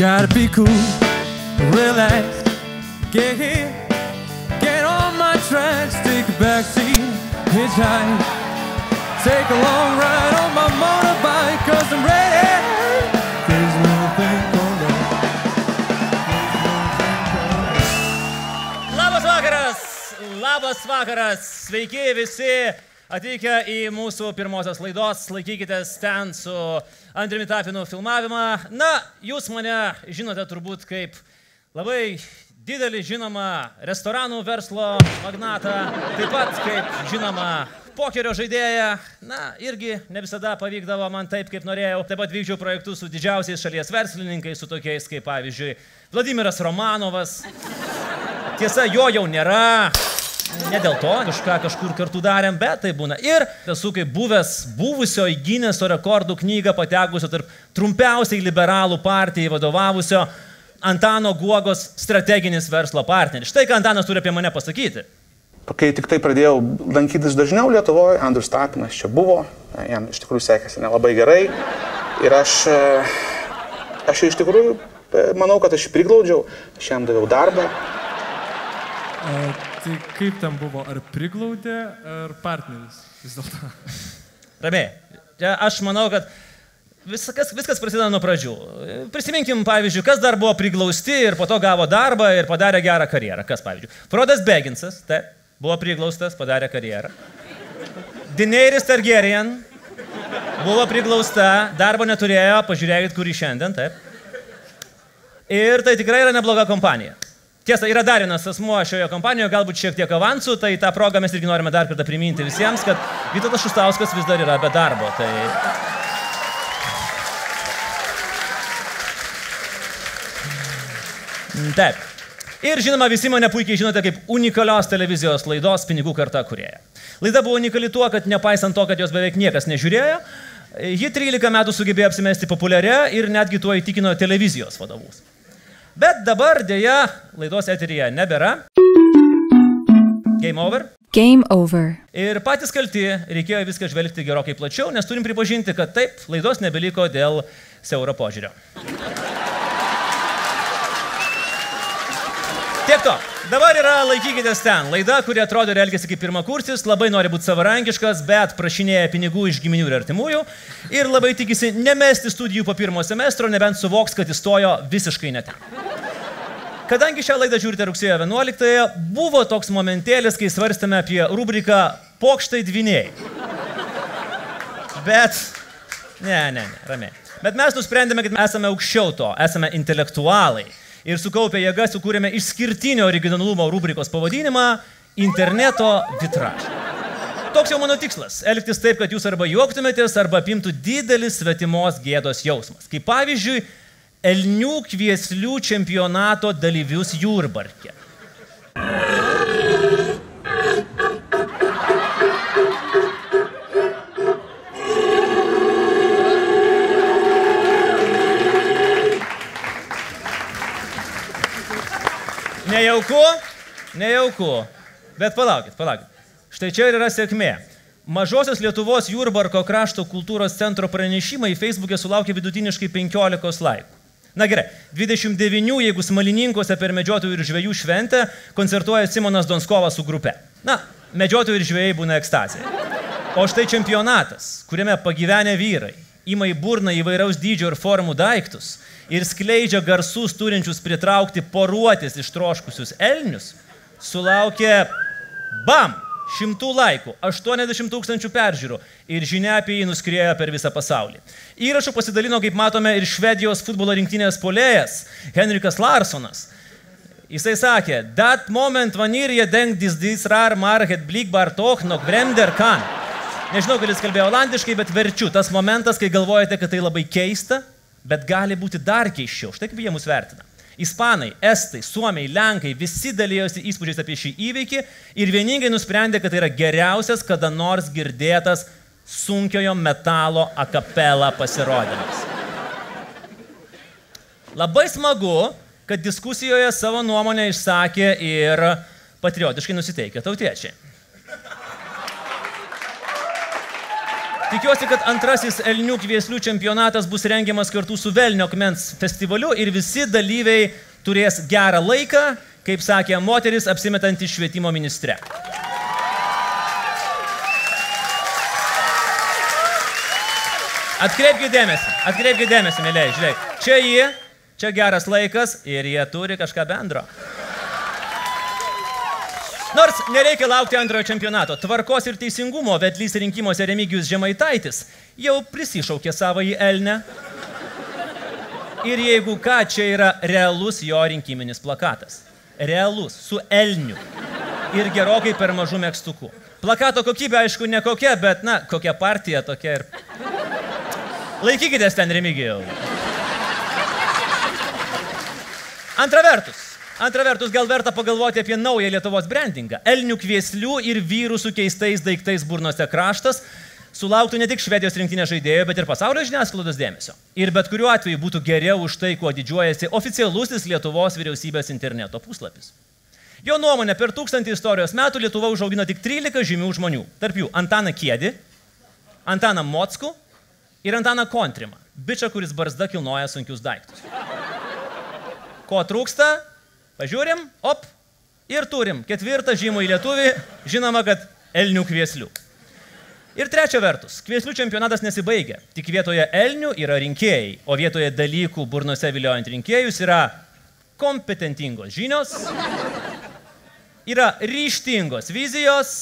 Gotta be cool, relax, get here, get on my tracks, take a backseat, hitchhike, take a long ride on my motorbike, cause I'm ready. There's nothing called Labas labas vakaras, sveiki visi atvykę į mūsų pirmosios laidos, laikykitės ten su Andriumi Tapinu filmavimą. Na, jūs mane žinote turbūt kaip labai didelį žinomą restoranų verslo magnatą, taip pat kaip žinoma pokerio žaidėją. Na, irgi ne visada pavykdavo man taip, kaip norėjau. Taip pat vykdžiau projektus su didžiausiais šalies verslininkais, su tokiais kaip pavyzdžiui Vladimiras Romanovas. Tiesa, jo jau nėra. Ne dėl to, kažką kažkur kartu darėm, bet tai būna. Ir esu kaip buvęs, buvusio į Gineso rekordų knygą patekusio tarp trumpiausiai liberalų partijai vadovavusio Antano Guogos strateginis verslo partneris. Štai ką Antanas turi apie mane pasakyti. Kai tik tai pradėjau lankytis dažniau Lietuvoje, Andrius Tapinas čia buvo, jam iš tikrųjų sekėsi nelabai gerai. Ir aš, e, aš iš tikrųjų e, manau, kad aš jį priglaudžiau, aš jam daviau darbą. A, tai kaip ten buvo, ar priglaudė, ar partneris vis dėlto? Ramiai. Aš manau, kad viskas, viskas prasideda nuo pradžių. Prisiminkim, pavyzdžiui, kas dar buvo priglausti ir po to gavo darbą ir padarė gerą karjerą. Kas, pavyzdžiui? Frodas Beginsas, taip, buvo priglaustas, padarė karjerą. Dineiris Targaryen buvo priglausta, darbo neturėjo, pažiūrėkit, kurį šiandien, taip. Ir tai tikrai yra nebloga kompanija. Tiesa, yra dar vienas asmuo šioje kompanijoje, galbūt šiek tiek avansų, tai tą progą mes irgi norime dar kartą priminti visiems, kad Vytautas Šustauskas vis dar yra be darbo. Tai... Taip. Ir žinoma, visi mane puikiai žinote kaip unikalios televizijos laidos Pinigų karta kurieja. Laida buvo unikali tuo, kad nepaisant to, kad jos beveik niekas nežiūrėjo, ji 13 metų sugebėjo apsimesti populiaria ir netgi tuo įtikino televizijos vadovus. Bet dabar dėja laidos eteryje nebėra. Game over. Game over. Ir patys kalti, reikėjo viską žvelgti gerokai plačiau, nes turim pripažinti, kad taip, laidos nebeliko dėl siauro požiūrio. Tiek to. Dabar yra laikykitės ten. Laida, kuri atrodo ir elgesi kaip pirmakursis, labai nori būti savarankiškas, bet prašinėja pinigų iš giminių ir artimųjų ir labai tikisi nemesti studijų po pirmo semestro, nebent suvoks, kad įstojo visiškai ne ten. Kadangi šią laidą žiūrite rugsėjo 11-ąją, buvo toks momentėlis, kai svarstėme apie rubriką Pokštai dviniai. Bet, ne, ne, ne, ramiai. Bet mes nusprendėme, kad mes esame aukščiau to, esame intelektualai. Ir sukaupę jėgą sukūrėme išskirtinio originalumo rubrikos pavadinimą - interneto vitražai. Toks jau mano tikslas - elgtis taip, kad jūs arba juoktumėtės, arba apimtų didelis svetimos gėdos jausmas. Kaip pavyzdžiui, Elnių kvieslių čempionato dalyvius Jūrbarke. Nejauku, nejauku. Bet palaukit, palaukit. Štai čia ir yra sėkmė. Mažosios Lietuvos Jūrbarko krašto kultūros centro pranešimai Facebook'e sulaukė vidutiniškai 15 laikų. Na gerai, 29, jeigu smalininkose per medžiotojų ir žvėjų šventę koncertuoja Simonas Donskovas su grupe. Na, medžiotojų ir žvėjai būna ekstazija. O štai čempionatas, kuriame pagyvenę vyrai ima į burną įvairaus dydžio ir formų daiktus ir skleidžia garsus turinčius pritraukti poruotis ištroškusius elnius, sulaukė BAM! Šimtų laikų, 80 tūkstančių peržiūrų ir žinia apie jį nuskriejo per visą pasaulį. Įrašų pasidalino, kaip matome, ir Švedijos futbolo rinktinės polėjas Henrikas Larsonas. Jisai sakė, dat moment vanir je denkt dis dis rar marhet blikbar toch nok bremder kan. Nežinau, kad jis kalbėjo olandiškai, bet verčiu. Tas momentas, kai galvojate, kad tai labai keista, bet gali būti dar keiščiau. Štai kaip jie mus vertina. Ispanai, estai, suomiai, lenkai visi dalyjosi įspūdžiais apie šį įvykį ir vieningai nusprendė, kad tai yra geriausias kada nors girdėtas sunkiojo metalo akapela pasirodymas. Labai smagu, kad diskusijoje savo nuomonę išsakė ir patriotiškai nusiteikę tautiečiai. Tikiuosi, kad antrasis Elnių kvieslių čempionatas bus rengiamas kartu su Velnio akmens festivaliu ir visi dalyviai turės gerą laiką, kaip sakė moteris apsimetanti švietimo ministre. Atkreipkite dėmesį, atkreipkite dėmesį, mėlyje, žiūrėk. Čia jie, čia geras laikas ir jie turi kažką bendro. Nors nereikia laukti antrojo čempionato. Tvarkos ir teisingumo vedlys rinkimuose Remigijus Žemaitaitis jau prisišaukė savo į Elnę. Ir jeigu ką, čia yra realus jo rinkiminis plakatas. Realus, su Elniu. Ir gerokai per mažų mėgstukų. Plakato kokybė, aišku, nekokia, bet, na, kokia partija tokia ir... Laikykitės ten, Remigijau. Antra vertus, Antra vertus, gal verta pagalvoti apie naują Lietuvos brandingą. Elnių kvieslių ir vyrų su keistais daiktais burnose kraštas sulauktų ne tik Švedijos rinktinės žaidėjų, bet ir pasaulio žiniasklaidos dėmesio. Ir bet kuriuo atveju būtų geriau už tai, kuo didžiuojasi oficialusis Lietuvos vyriausybės interneto puslapis. Jo nuomonė, per tūkstantį istorijos metų Lietuva užaugino tik 13 žymių žmonių. Tarp jų Antaną Kiedį, Antaną Mockų ir Antaną Kontrimą. Bičia, kuris barzda kilnoja sunkius daiktus. Ko trūksta? Pažiūrim, op, ir turim ketvirtą žymų į lietuvį, žinoma, kad elnių kvieslių. Ir trečia vertus, kvieslių čempionatas nesibaigia. Tik vietoje elnių yra rinkėjai, o vietoje dalykų burnose viliojant rinkėjus yra kompetentingos žinios, yra ryštingos vizijos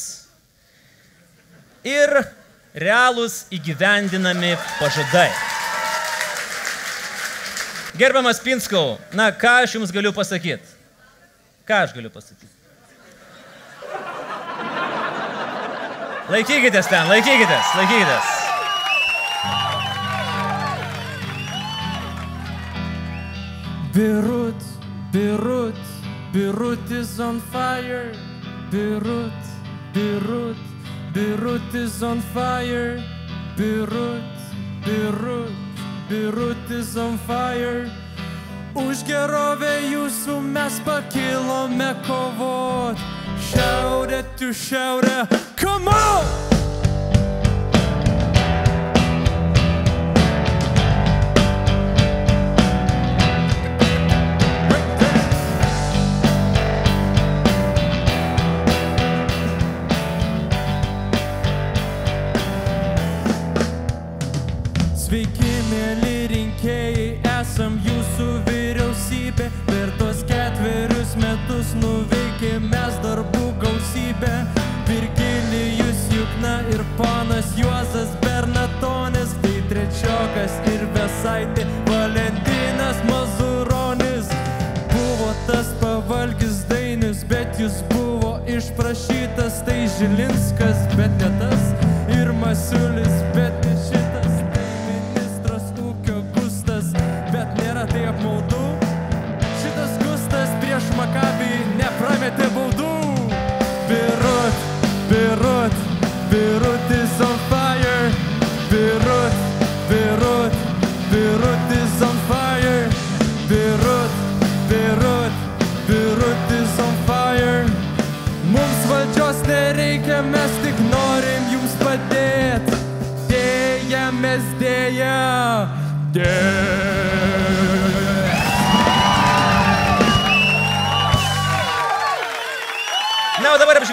ir realūs įgyvendinami pažadai. Gerbiamas Pinskau, na ką aš jums galiu pasakyti? Ką aš galiu pasakyti? Laikykitės ten, laikykitės, laikykitės. Beirut, Beirut, Beirut is on fire. Beirut, Beirut, Beirut is on fire. Beirut, Beirut, Beirut is on fire. Už gerovę jūsų mes pakilome kovot. Šiaurė, tu šiaurė, come on! Ir ponas Juozas Bernatonis, tai trečiokas ir Vesaitė, Valentinas Mazuronis. Buvo tas pavalgis dainis, bet jis buvo išprašytas, tai Žilinskas,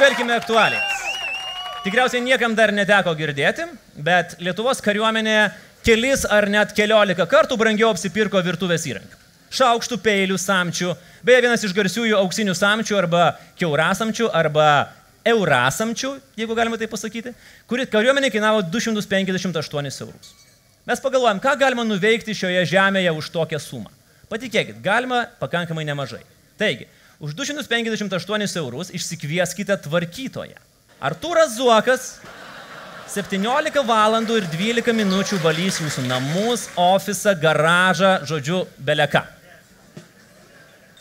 apžvelkime aktualijas. Tikriausiai niekam dar neteko girdėti, bet Lietuvos kariuomenė kelis ar net keliolika kartų brangiau apsipirko virtuvės įrankių. Šaukštų, peilių, samčių, beje vienas iš garsiųjų auksinių samčių arba keurasamčių arba eurasamčių, jeigu galima tai pasakyti, kuri kariuomenė kainavo 258 eurus. Mes pagalvojam, ką galima nuveikti šioje žemėje už tokią sumą. Patikėkit, galima pakankamai nemažai. Taigi, už 258 eurus išsikvieskite tvarkytoją. Artūras Zuokas 17 valandų ir 12 minučių valys jūsų namus, ofisą, garažą, žodžiu, beleka.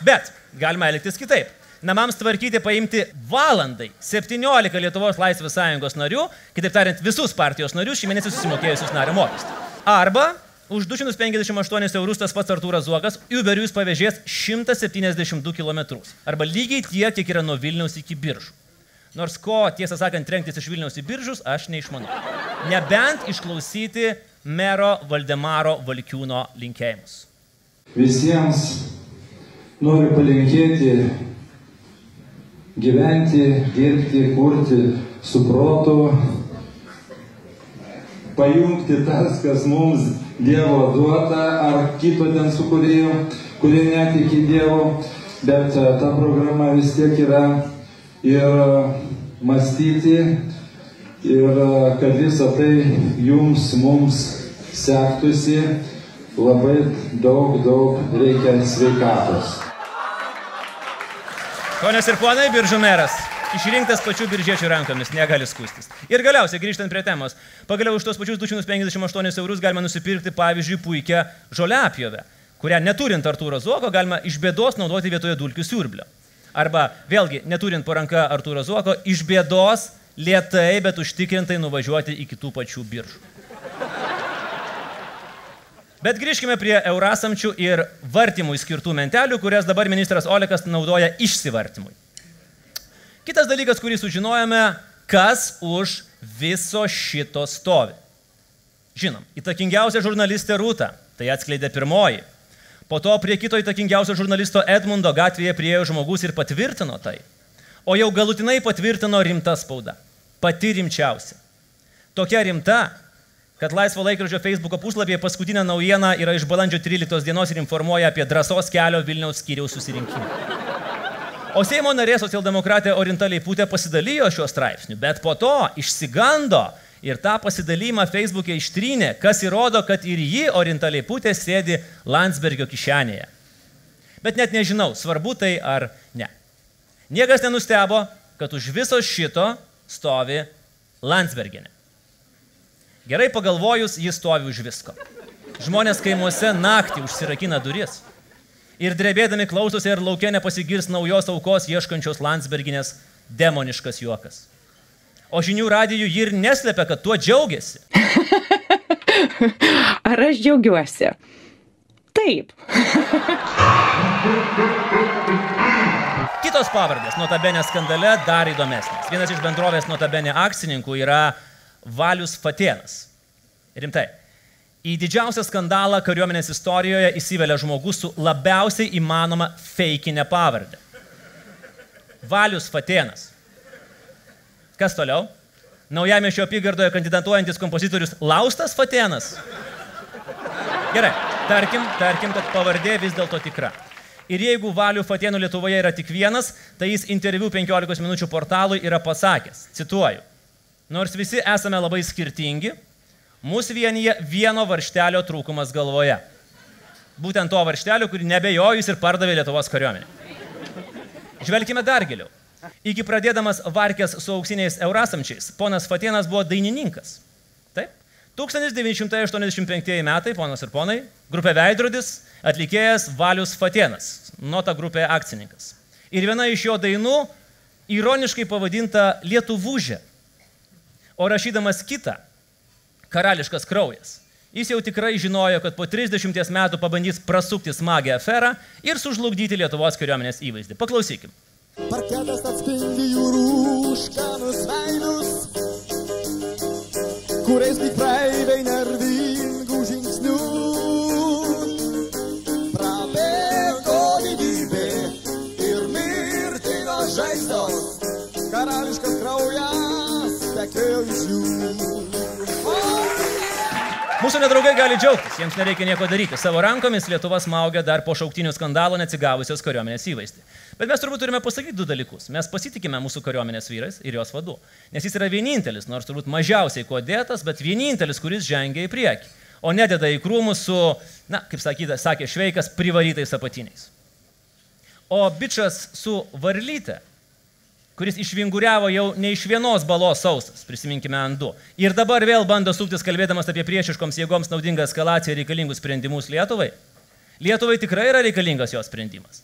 Bet galima elgtis kitaip. Namams tvarkyti paimti valandai 17 Lietuvos Laisvės sąjungos narių, kitaip tariant, visus partijos narius šį mėnesį susimokėjusius nario mokestį. Arba už 258 eurus tas pats Artūras Zuokas Uberius pavėžės 172 km. Arba lygiai tiek, kiek yra nuo Vilniaus iki Biržų. Nors ko, tiesą sakant, trenktis iš Vilniaus į Biržus, aš neišmanau. Nebent išklausyti mero Valdemaro Valkiūno linkėjimus. Visiems noriu palinkėti gyventi, dirbti, kurti su protu, pajungti tas, kas mums Dievo duota ar kito ten sukūrėjo, kurie netiki Dievo, bet e, ta programa vis tiek yra ir e, mąstyti, ir e, kad visą tai jums, mums sektųsi, labai daug, daug reikia sveikatos. Ponios ir ponai, biržų meras. Išrinktas pačių biržiečių rankomis, negali skūstis. Ir galiausiai, grįžtant prie temos, pagaliau už tos pačius 258 eurus galima nusipirkti, pavyzdžiui, puikią žoliapjovę, kurią neturint Artūro Zuoko galima iš bėdos naudoti vietoje dulkių siurblio. Arba vėlgi, neturint po ranka Artūro Zuoko, iš bėdos lietai, bet užtikrintai nuvažiuoti iki tų pačių biržų. Bet grįžkime prie eurasamčių ir vartymui skirtų mentelių, kurias dabar ministras Olekas naudoja išsivartymui. Kitas dalykas, kurį sužinojome, kas už viso šito stovi. Žinom, įtakingiausia žurnalistė Rūta, tai atskleidė pirmoji. Po to prie kito įtakingiausio žurnalisto Edmundo gatvėje priejo žmogus ir patvirtino tai. O jau galutinai patvirtino rimta spauda. Pati rimčiausia. Tokia rimta, kad Laisvo laikrodžio Facebook puslapyje paskutinė naujiena yra iš balandžio 13 dienos ir informuoja apie drąsos kelio Vilniaus skyriaus susirinkimą. O Seimo narė socialdemokratė Orinta Leiputė pasidalijo šiuo straipsniu, bet po to išsigando ir tą pasidalymą Facebook'e ištrynė, kas įrodo, kad ir ji Orinta Leiputė sėdi Landsbergio kišenėje. Bet net nežinau, svarbu tai ar ne. Niekas nenustebo, kad už viso šito stovi Landsberginė. Gerai pagalvojus, jis stovi už visko. Žmonės kaimuose naktį užsirakina duris ir drebėdami klausosi, ar laukia nepasigirs naujos aukos ieškančios Landsberginės demoniškas juokas. O žinių radijų ji ir neslėpia, kad tuo džiaugiasi. Ar aš džiaugiuosi? Taip. Kitos pavardės Notabenė skandale dar įdomesnės. Vienas iš bendrovės Notabenė akcininkų yra Valius Fatienas. Rimtai. Į didžiausią skandalą kariuomenės istorijoje įsivelia žmogus su labiausiai įmanoma feikinė pavardė. Valius Fatienas. Kas toliau? Naujame šio apygardoje kandidatuojantis kompozitorius Laustas Fatienas. Gerai, tarkim, tarkim, kad pavardė vis dėlto tikra. Ir jeigu Valių Fatienų Lietuvoje yra tik vienas, tai jis interviu 15 minučių portalui yra pasakęs, cituoju, nors visi esame labai skirtingi, Mūsų vienyje vieno varštelio trūkumas galvoje. Būtent to varštelio, kurį nebejojus ir pardavė Lietuvos kariuomenė. Žvelkime dar giliau. Iki pradėdamas varkės su auksiniais eurasamčiais, ponas Fatienas buvo dainininkas. Taip. 1985 metai, ponas ir ponai, grupė Veidrodis, atlikėjas Valius Fatienas, nota grupė akcininkas. Ir viena iš jo dainų ironiškai pavadinta Lietuvūžė. O rašydamas kitą, karališkas kraujas. Jis jau tikrai žinojo, kad po 30 metų pabandys prasukti smagę aferą ir sužlugdyti Lietuvos kariuomenės įvaizdį. Paklausykim. Parketas atspindi jūrų užkanus veidus, kuriais tik praeiviai nervingų Mūsų nedraugai gali džiaugtis, jiems nereikia nieko daryti. Savo rankomis Lietuva smaugia dar po šauktinių skandalo neatsigavusios kariuomenės įvaizdį. Bet mes turbūt turime pasakyti du dalykus. Mes pasitikime mūsų kariuomenės vyrais ir jos vadu. Nes jis yra vienintelis, nors turbūt mažiausiai kodėtas, bet vienintelis, kuris žengia į priekį. O nededa į krūmus su, na, kaip sakyta, sakė Šveikas, privarytais apatiniais. O bičias su varlyte kuris išvinguriavo jau ne iš vienos balos sausas, prisiminkime ant du. Ir dabar vėl bando suktis kalbėdamas apie priešiškoms jėgoms naudingą eskalaciją ir reikalingus sprendimus Lietuvai. Lietuvai tikrai yra reikalingas jos sprendimas.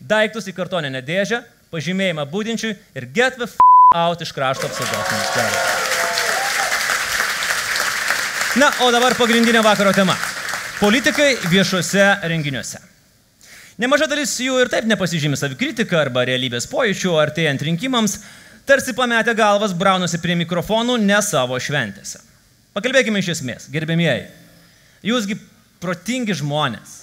Daiktus į kartoninę dėžę, pažymėjimą būdinčiui ir get the f out iš krašto apsaugos ministerijos. Na, o dabar pagrindinė vakaro tema. Politikai viešuose renginiuose. Nemaža dalis jų ir taip nepasižymi savikritiką arba realybės pojūčių, artėjant rinkimams, tarsi pametę galvas braunasi prie mikrofonų ne savo šventėse. Pakalbėkime iš esmės, gerbėmieji. Jūsgi protingi žmonės.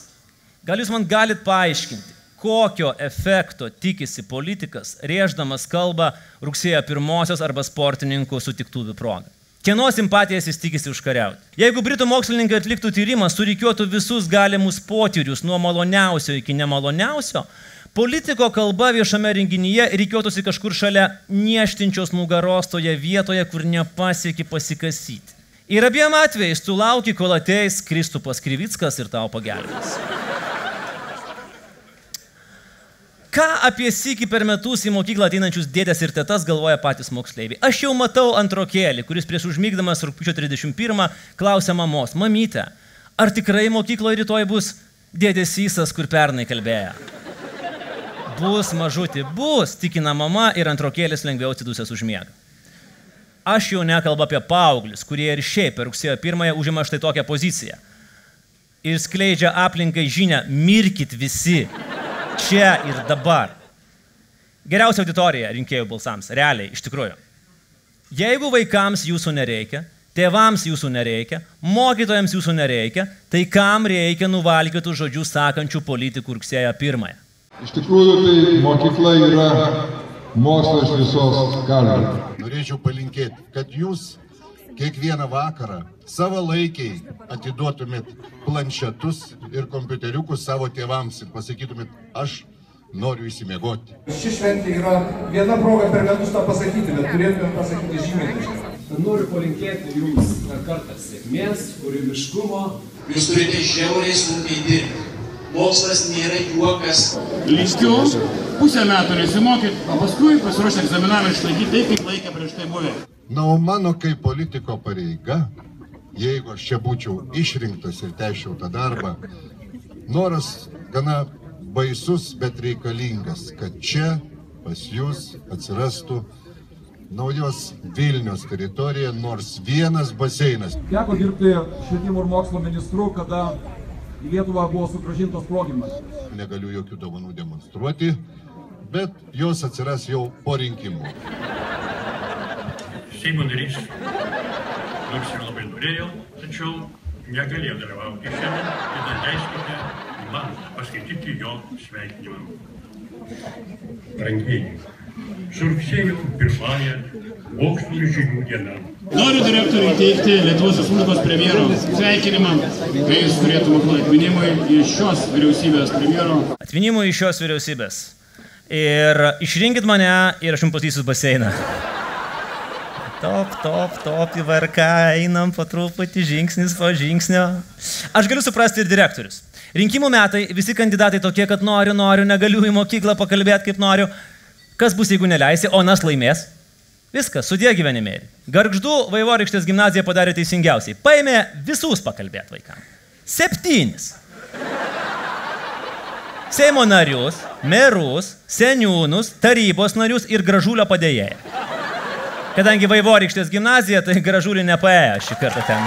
Gal jūs man galit paaiškinti, kokio efekto tikisi politikas, rėždamas kalbą rugsėjo pirmosios arba sportininkų sutiktuvių progą? Kieno simpatijas jis tikisi užkariauti? Jeigu britų mokslininkai atliktų tyrimą, surikiuotų visus galimus potyrius nuo maloniausio iki nemaloniausio, politiko kalba viešame renginyje reikiuotųsi kažkur šalia nieštinčios nugaros toje vietoje, kur nepasieki pasikasyti. Ir abiem atvejais tu lauki, kol ateis Kristupas Krivickas ir tau pagelbės. Ką apie sykį per metus į mokyklą ateinančius dėdės ir tetas galvoja patys moksleiviai? Aš jau matau antrokėlį, kuris prieš užmygdamas rūpiučio 31 klausia mamos, mamytė, ar tikrai mokykloje rytoj bus dėdės įsas, kur pernai kalbėjo? Bus mažutė, bus, tikina mama ir antrokėlis lengviau atsidusęs užmiega. Aš jau nekalbu apie paauglius, kurie ir šiaip per rugsėjo pirmąją užima štai tokią poziciją. Ir skleidžia aplinkai žinę, mirkit visi, čia ir dabar. Geriausia auditorija rinkėjų balsams, realiai, iš tikrųjų. Jeigu vaikams jūsų nereikia, tėvams jūsų nereikia, mokytojams jūsų nereikia, tai kam reikia nuvalkėtų žodžių sakančių politikų rugsėjo pirmąją? Iš tikrųjų, tai mokykla yra mokslas visos galvės. Norėčiau palinkėti, kad jūs kiekvieną vakarą savalaikiai atiduotumėt planšetus ir kompiuteriukus savo tėvams ir pasakytumėt, aš noriu įsimiegoti. Ši šventė yra viena proga per metus tą pasakyti, bet turėtume pasakyti žymiai dažniau. Noriu palinkėti jums dar kartą sėkmės, kūrybiškumo. Jūs turite žiauriai sunkiai dirbti. Mokslas nėra juokas. Linkiu pusę metų nesimokyt, o paskui pasiruošti egzaminavimą išlaikyti taip, kaip laikė prieš tai buvę. Na, o mano kaip politiko pareiga, jeigu aš čia būčiau išrinktas ir tešiau tą darbą, noras gana baisus, bet reikalingas, kad čia pas jūs atsirastų naujos Vilnius teritorija, nors vienas baseinas. Teko dirbti švietimo ir mokslo ministru, kada į Lietuvą buvo sugražintos progimas. Negaliu jokių dovanų demonstruoti, bet jos atsiras jau po rinkimų. Seimo narys, nors ir labai norėjau, tačiau negalėjau dalyvauti šiandien, tai leiskite man paskaityti jo sveikinimą. Brangieji, su rugsėjo pirmąją mokslinių žinių diena. Noriu direktoriui teikti Lietuvos Respublikos premjero sveikinimą, kai jis turėtų mokslų atminimui iš šios vyriausybės premjero. Atminimui iš šios vyriausybės. Ir išrinkit mane ir aš jums pasakysiu baseiną. Top, top, top į VRK, einam po truputį žingsnis po žingsnio. Aš galiu suprasti ir direktorius. Rinkimų metai, visi kandidatai tokie, kad noriu, noriu, negaliu į mokyklą pakalbėti kaip noriu. Kas bus, jeigu neleisi, o nas laimės? Viskas, sudė gyvenimėlį. Gargždų Vaivorykštės gimnazija padarė teisingiausiai. Paėmė visus pakalbėti vaikams. Septynis. Seimo narius, merus, seniūnus, tarybos narius ir gražulio padėjėją. Kadangi Vaivorykštės gimnazija, tai gražulį nepaėjo šį kartą ten.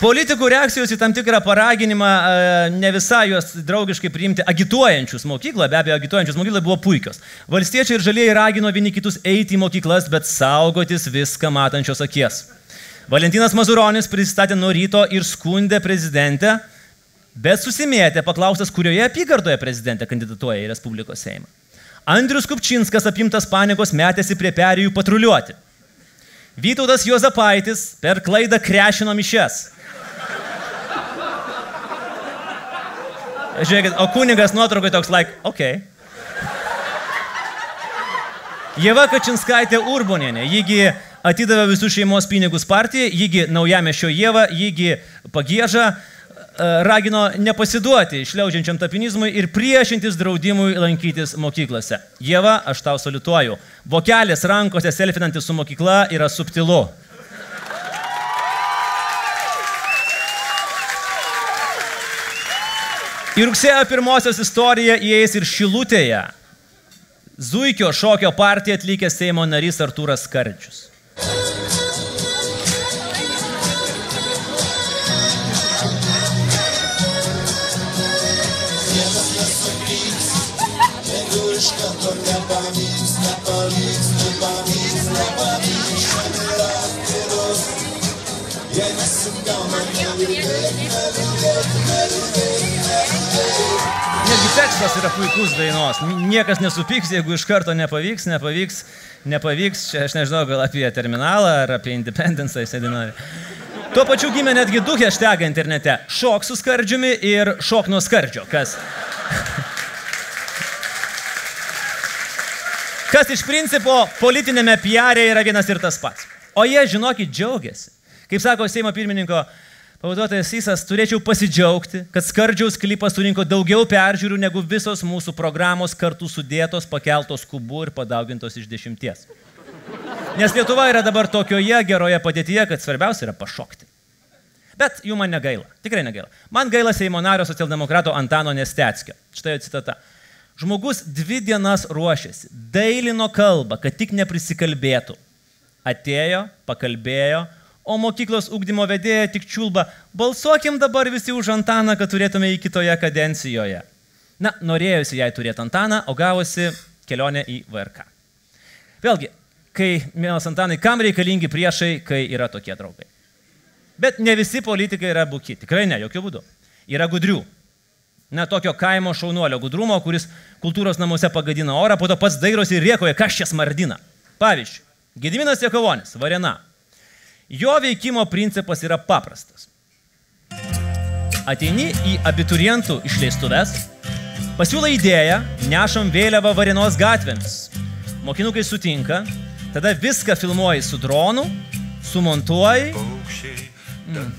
Politikų reakcijos į tam tikrą paraginimą, e, ne visai juos draugiškai priimti, agituojančius mokyklą, be abejo, agituojančius mokyklą buvo puikios. Valstiečiai ir žalieji ragino vieni kitus eiti į mokyklas, bet saugotis viską matančios akies. Valentinas Mazuronis pristatė nuo ryto ir skundė prezidentę, bet susimėtė paklausęs, kurioje apygardoje prezidentė kandidatuoja į Respublikos Seimą. Andrius Kupčinskas apimtas panikos metėsi prie perėjų patruliuoti. Vytautas Juozapaitis per klaidą krešino mišes. Žiūrėkit, o kunigas nuotraukai toks like, ok. Jeva Kačinskaitė Urbonienė, jįgi atidavė visų šeimos pinigus partijai, jįgi naujamešio Jeva, jįgi pagėža, ragino nepasiduoti šliaužiančiam tapinizmui ir priešintis draudimui lankytis mokyklose. Jeva, aš tau solituoju, vokelis rankose selfinantis su mokykla yra subtilu. Į rugsėjo pirmosios istoriją įeis ir Šilutėje. Zuikio šokio partiją atlikęs Seimo narys Artūras Skardžius. Iš karto nepavyks, nepavyks, nepavyks, nepavyks, šiandien yra atviros. Jei nesigauna, neliūdėk, neliūdėk, neliūdėk, neliūdėk. Netgi tekstas yra puikus dainos. Niekas nesupyks, jeigu iš karto nepavyks, nepavyks, nepavyks. Čia aš nežinau, gal apie terminalą ar apie Independence jisai dainuoja. Tuo pačiu gimė netgi du hashtagai internete. Šok su skardžiumi ir šok nuo skardžio. Kas? Kas iš principo politinėme PR yra vienas ir tas pats. O jie, žinokit, džiaugiasi. Kaip sako Seimo pirmininko pavaduotojas Sysas, turėčiau pasidžiaugti, kad skardžiaus klipas surinko daugiau peržiūrų negu visos mūsų programos kartu sudėtos, pakeltos kubu ir padaugintos iš dešimties. Nes Lietuva yra dabar tokioje geroje padėtyje, kad svarbiausia yra pašokti. Bet jų man negaila. Tikrai negaila. Man gaila Seimo nario socialdemokrato Antano Nesteckio. Štai citata. Žmogus dvi dienas ruošėsi, dailino kalbą, kad tik neprisikalbėtų. Atėjo, pakalbėjo, o mokyklos ūkdymo vedėja tik čiulba, balsuokim dabar visi už Antaną, kad turėtume į kitoje kadencijoje. Na, norėjusi jai turėti Antaną, o gavosi kelionė į VRK. Vėlgi, kai, mielas Antanai, kam reikalingi priešai, kai yra tokie draugai? Bet ne visi politikai yra buki, tikrai ne, jokių būdų. Yra gudrių. Na, tokio kaimo šaunuolio gudrumo, kuris kultūros namuose pagadina orą, po to pats dairosi ir rėkoja, kas čia smardina. Pavyzdžiui, Gediminas Jekovonis, Varena. Jo veikimo principas yra paprastas. Ateini į abiturientų išleistuves, pasiūlai idėją, nešam vėliavą Varenos gatvėmis. Mokinukai sutinka, tada viską filmuoji su dronu, sumontuoji, mm,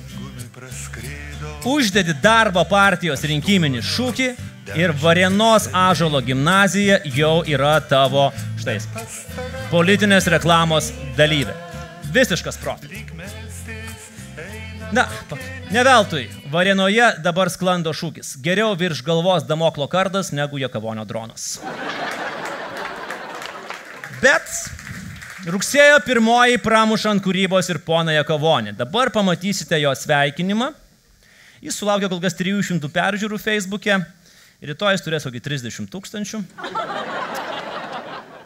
uždedi darbo partijos rinkiminį šūkį ir Varenos Ažalo gimnazija jau yra tavo, štai, politinės reklamos dalyvė. Visiškas profilis. Na, pa- ne veltui, Varenoje dabar sklando šūkis. Geriau virš galvos damoklo kardas negu Jekavonio dronas. Bet rugsėjo pirmoji pramušant kūrybos ir poną Jekavonį. Dabar pamatysite jo sveikinimą. Jis sulaukė kol kas 300 peržiūrų Facebook'e. Rytoj jis turės kokį 30 tūkstančių.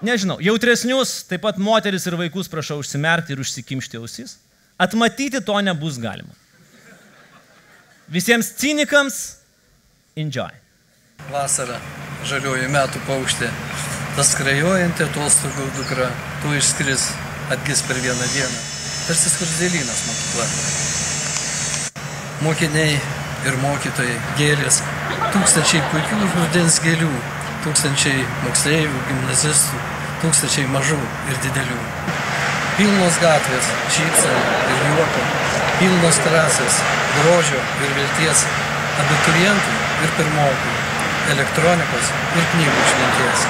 Nežinau, jautresnius, taip pat moteris ir vaikus prašau užsimerkti ir užsikimšti ausis. Atmatyti to nebus galima. Visiems cinikams enjoy. Vasara, žalioji metų paukštė, tas skrajojanti atostogų dukra, tu išskris, atgis per vieną dieną. Tarsi skurdėlynas mokykla. Mokiniai ir mokytojai, gėlės, tūkstančiai puikių rudens gėlių, tūkstančiai moksleivių, gimnazistų, tūkstančiai mažų ir didelių. Pilnos gatvės, šypsenų ir juoko, pilnos terasės, grožio ir vilties, abiturientų ir pirmokų, elektronikos ir knygų šventies.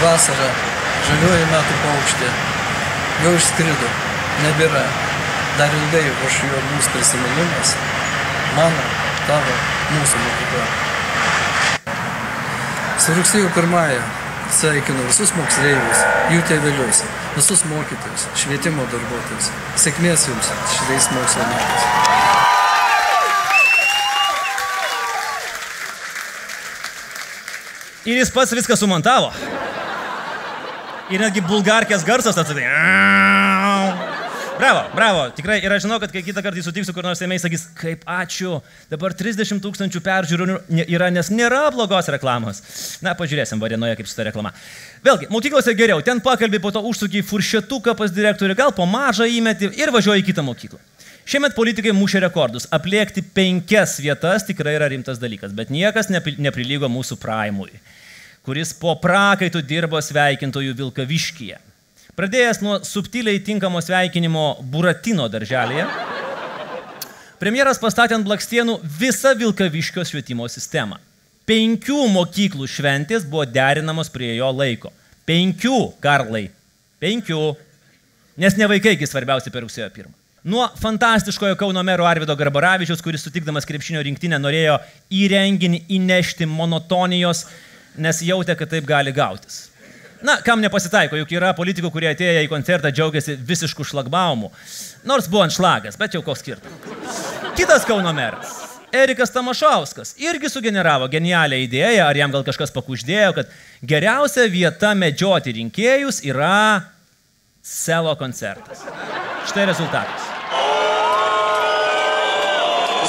Vasara, žalioji metų paukštė, jau išskrido, nebėra, dar ilgai už jo mūsų prisiminimas, mano, tavo, mūsų mokykla. Su rugsėjo pirmąją sveikinu visus moksleivius, jų tėvelius, visus mokytojus, švietimo darbuotojus. Sėkmės jums šitais mokslo metais. Ir jis pats viską sumontavo. Ir netgi bulgarkės garsas atsidai. Bravo, bravo. Tikrai ir aš žinau, kad kai kitą kartą sutiksiu, kur nors seimiai sakys, kaip ačiū, dabar 30 tūkstančių peržiūrų yra, nes nėra blogos reklamos. Na, pažiūrėsim Varenoje, kaip su ta reklama. Vėlgi, mokyklose geriau, ten pakalbė, po to užsukiai furšetuką pas direktorių, gal po mažą įmeti ir važiuoji į kitą mokyklą. Šiemet politikai mušė rekordus. Apliekti penkias vietas tikrai yra rimtas dalykas, bet niekas nepri- neprilygo mūsų praimui, kuris po prakaitų dirbo sveikintojų Vilkaviškyje. Pradėjęs nuo subtiliai tinkamo sveikinimo Buratino darželėje, premjeras pastatė ant blakstienų visą Vilkaviškio švietimo sistemą. Penkių mokyklų šventės buvo derinamos prie jo laiko. Penkių, Karlai. Penkių. Nes ne vaikai, kai svarbiausia per rugsėjo pirmą. Nuo fantastiškojo Kauno mero Arvido Garbaravičius, kuris sutikdamas krepšinio rinktinę norėjo į renginį įnešti monotonijos, nes jautė, kad taip gali gautis. Na, kam nepasitaiko, juk yra politikų, kurie atėję į koncertą džiaugiasi visiškų šlagbaumu. Nors buvo ant šlagas, bet jau koks skirtumas. Kitas Kauno meras. Erikas Tamašauskas irgi sugeneravo genialią idėją, ar jam gal kažkas pakuždėjo, kad geriausia vieta medžioti rinkėjus yra selo koncertas. Štai rezultatas.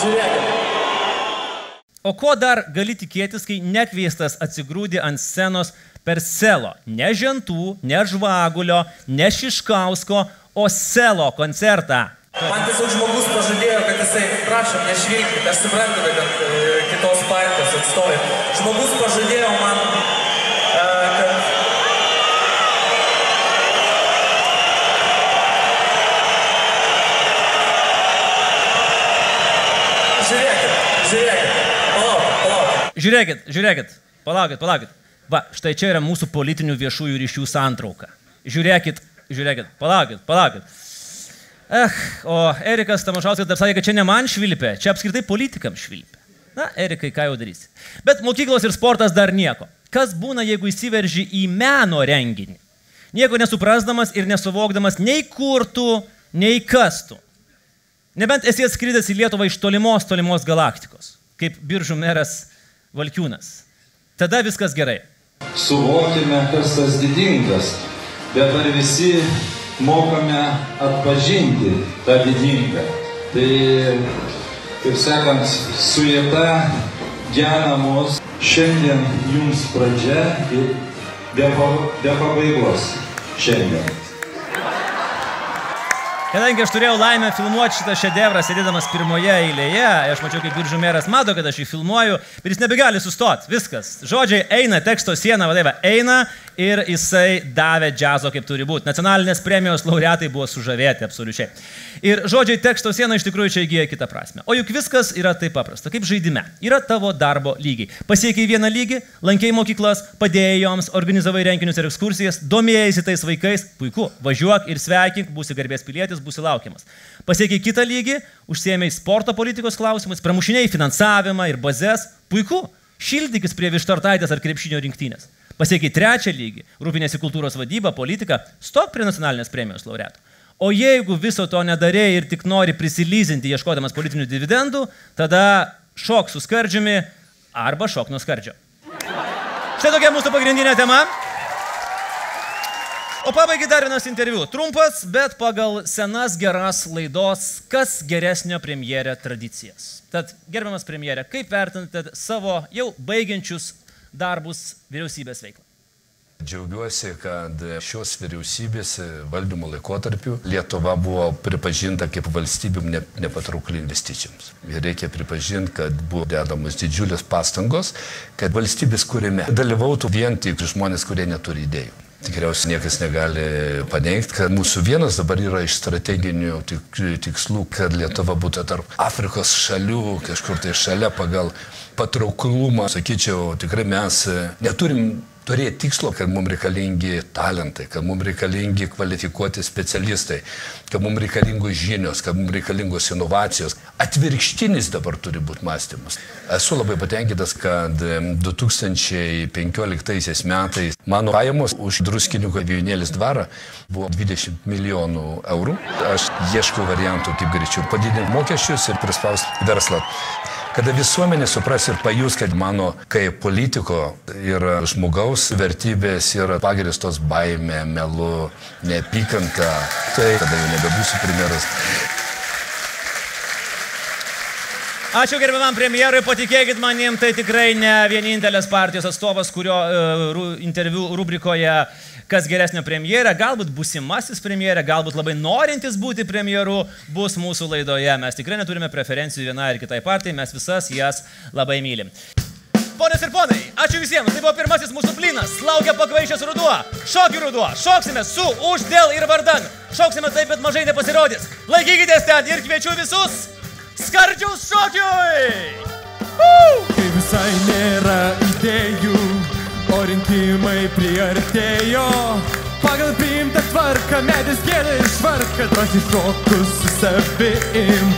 Žiūrėkit. O ko dar gali tikėtis, kai nekviestas atsigrūdi ant scenos per selo? Ne žentų, ne žvagulio, ne šiškausko, o selo koncertą. Man tiesiog žmogus pažadėjo, kad jisai, prašom, nešvilkit, aš suprantu, kad e, kitos partijos atstovai. Žmogus pažadėjo man, e, kad... Žiūrėkit, žiūrėkit, palaukit, palaukit. Žiūrėkit, žiūrėkit, palaukit, palaukit. Va, štai čia yra mūsų politinių viešųjų ryšių santrauka. Žiūrėkit, žiūrėkit, palaukit, palaukit. Eh, o Erikas Tamašauskas dar sakė, kad čia ne man švilpė, čia apskritai politikams švilpė. Na, Erikai, ką jau darysi. Bet mokyklos ir sportas dar nieko. Kas būna, jeigu įsiverži į meno renginį? Nieko nesuprasdamas ir nesuvokdamas nei kur tu, nei kas tu. Nebent esi atskridęs į Lietuvą iš tolimos, tolimos galaktikos, kaip biržų meras Valkiūnas. Tada viskas gerai. Suvokime, kas tas didingas, bet ar visi mokame atpažinti tą didingą. Tai, kaip sakant, sujeta gena mus. Šiandien jums pradžia ir be be pabaigos. Šiandien. Kadangi aš turėjau laimę filmuoti šitą šedevrą, sėdėdamas pirmoje eilėje, aš mačiau, kaip biržų meras mato, kad aš jį filmuoju, bet jis nebegali sustoti. Viskas. Žodžiai eina, teksto siena, vadovė, eina ir jisai davė džiazo kaip turi būti. Nacionalinės premijos laureatai buvo sužavėti absoliučiai. Ir žodžiai teksto siena iš tikrųjų čia įgyja kitą prasme. O juk viskas yra taip paprasta, kaip žaidime. Yra tavo darbo lygiai. Pasiekiai vieną lygį, lankiai mokyklas, padėjai joms, organizavai renginius ir ekskursijas, domėjai tais vaikais, puiku, važiuok ir sveikink, būsi garbės pilietis, būsi laukiamas. Pasiekiai kitą lygį, užsiemiai sporto politikos klausimais, pramušiniai finansavimą ir bazės, puiku, šildykis prie vištartaitės ar krepšinio rinktinės. Pasiekiai trečią lygį, rūpinėsi kultūros vadyba, politika, stok prie nacionalinės premijos laureatų. O jeigu viso to nedarėjai ir tik nori prisilyzinti ieškodamas politinių dividendų, tada šok su skardžiumi arba šok nuo skardžio. Štai tokia mūsų pagrindinė tema. O pabaigai dar vienas interviu. Trumpas, bet pagal senas geras laidos, kas geresnio premjerė tradicijas. Tad, gerbiamas premjerė, kaip vertinate savo jau baigiančius darbus vyriausybės veiklą? Džiaugiuosi, kad šios vyriausybės valdymo laikotarpiu Lietuva buvo pripažinta kaip valstybėm ne, nepatraukli investicijoms. Ir reikia pripažinti, kad buvo dedamos didžiulės pastangos, kad valstybės kūrime dalyvautų vien tik žmonės, kurie neturi idėjų. Tikriausiai niekas negali paneigti, kad mūsų vienas dabar yra iš strateginių tik, tikslų, kad Lietuva būtų tarp Afrikos šalių, kažkur tai šalia pagal patrauklumą. Sakyčiau, tikrai mes neturim turėti tikslo, kad mums reikalingi talentai, kad mums reikalingi kvalifikuoti specialistai, kad mums reikalingos žinios, kad mums reikalingos inovacijos. Atvirkštinis dabar turi būti mąstymas. Esu labai patenkintas, kad em, 2015 metais mano pajamos už druskinių avijonėlis dvarą buvo 20 milijonų eurų. Aš ieškau variantų, kaip greičiau padidinti mokesčius ir prispausti verslą. Kada visuomenė supras ir pajus, kad mano kaip politiko ir žmogaus vertybės yra pagristos baime, melu, neapykanta, tai tada jau nebebūsiu premjeras. Ačiū gerbiamam premjerui, patikėkit manim, tai tikrai ne vienintelės partijos atstovas, kurio uh, interviu rubrikoje kas geresnio premjerė, galbūt busimasis premjerė, galbūt labai norintis būti premjeru bus mūsų laidoje. Mes tikrai neturime preferencijų vienai ar kitai partijai, mes visas jas labai mylim. Ponios ir ponai, ačiū visiems, tai buvo pirmasis mūsų plynas, laukia pakvaišęs ruduo, šokių ruduo, šoksime su, už, dėl ir vardan, šoksime taip, bet mažai nepasirodys, laikykitės ten ir kviečiu visus skardžiaus šokiui! Kai visai nėra idėjų, o rinkimai priartėjo. Pagal priimtą tvarką medis gėlė išvarka, drąsiai šokus su savim.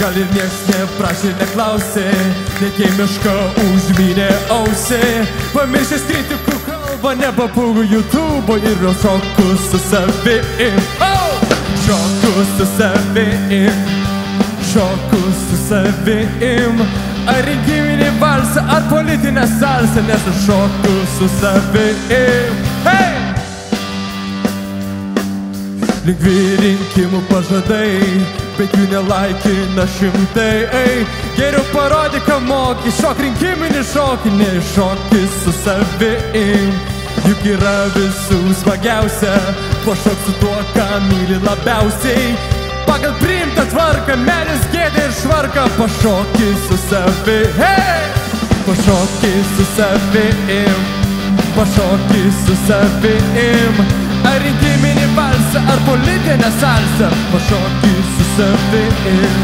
Gal ir nieks neprašė, neklausė, net jei mišką užmynė ausį. Pamiršęs kritikų kalbą, nepapūgų YouTube ir vėl šokus su savim. Oh! Šokus su savim šoku su savim, Ar rinkiminį valsą, ar politinę salsą, nes aš šoku su savim. Hey! Lengvi rinkimų pažadai, bet jų nelaikina šimtai. Ei, geriau parodyk, ką moki, šok rinkiminį šokį, nešokį su savim. Juk yra visų smagiausia, pašok su tuo, ką myli labiausiai. Pagal priimtą tvarką, menis gėdė ir švarką, pašokį su savim. Hey! Pašokį su savim, pašokį su savim. Ar rinkiminį valsą, ar politinę salsą, pašokį su savim,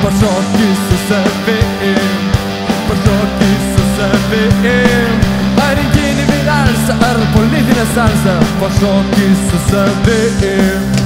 pašokį su savim, pašokį su savim. Ar rinkiminį valsą, ar politinę salsą, pašokį su savim.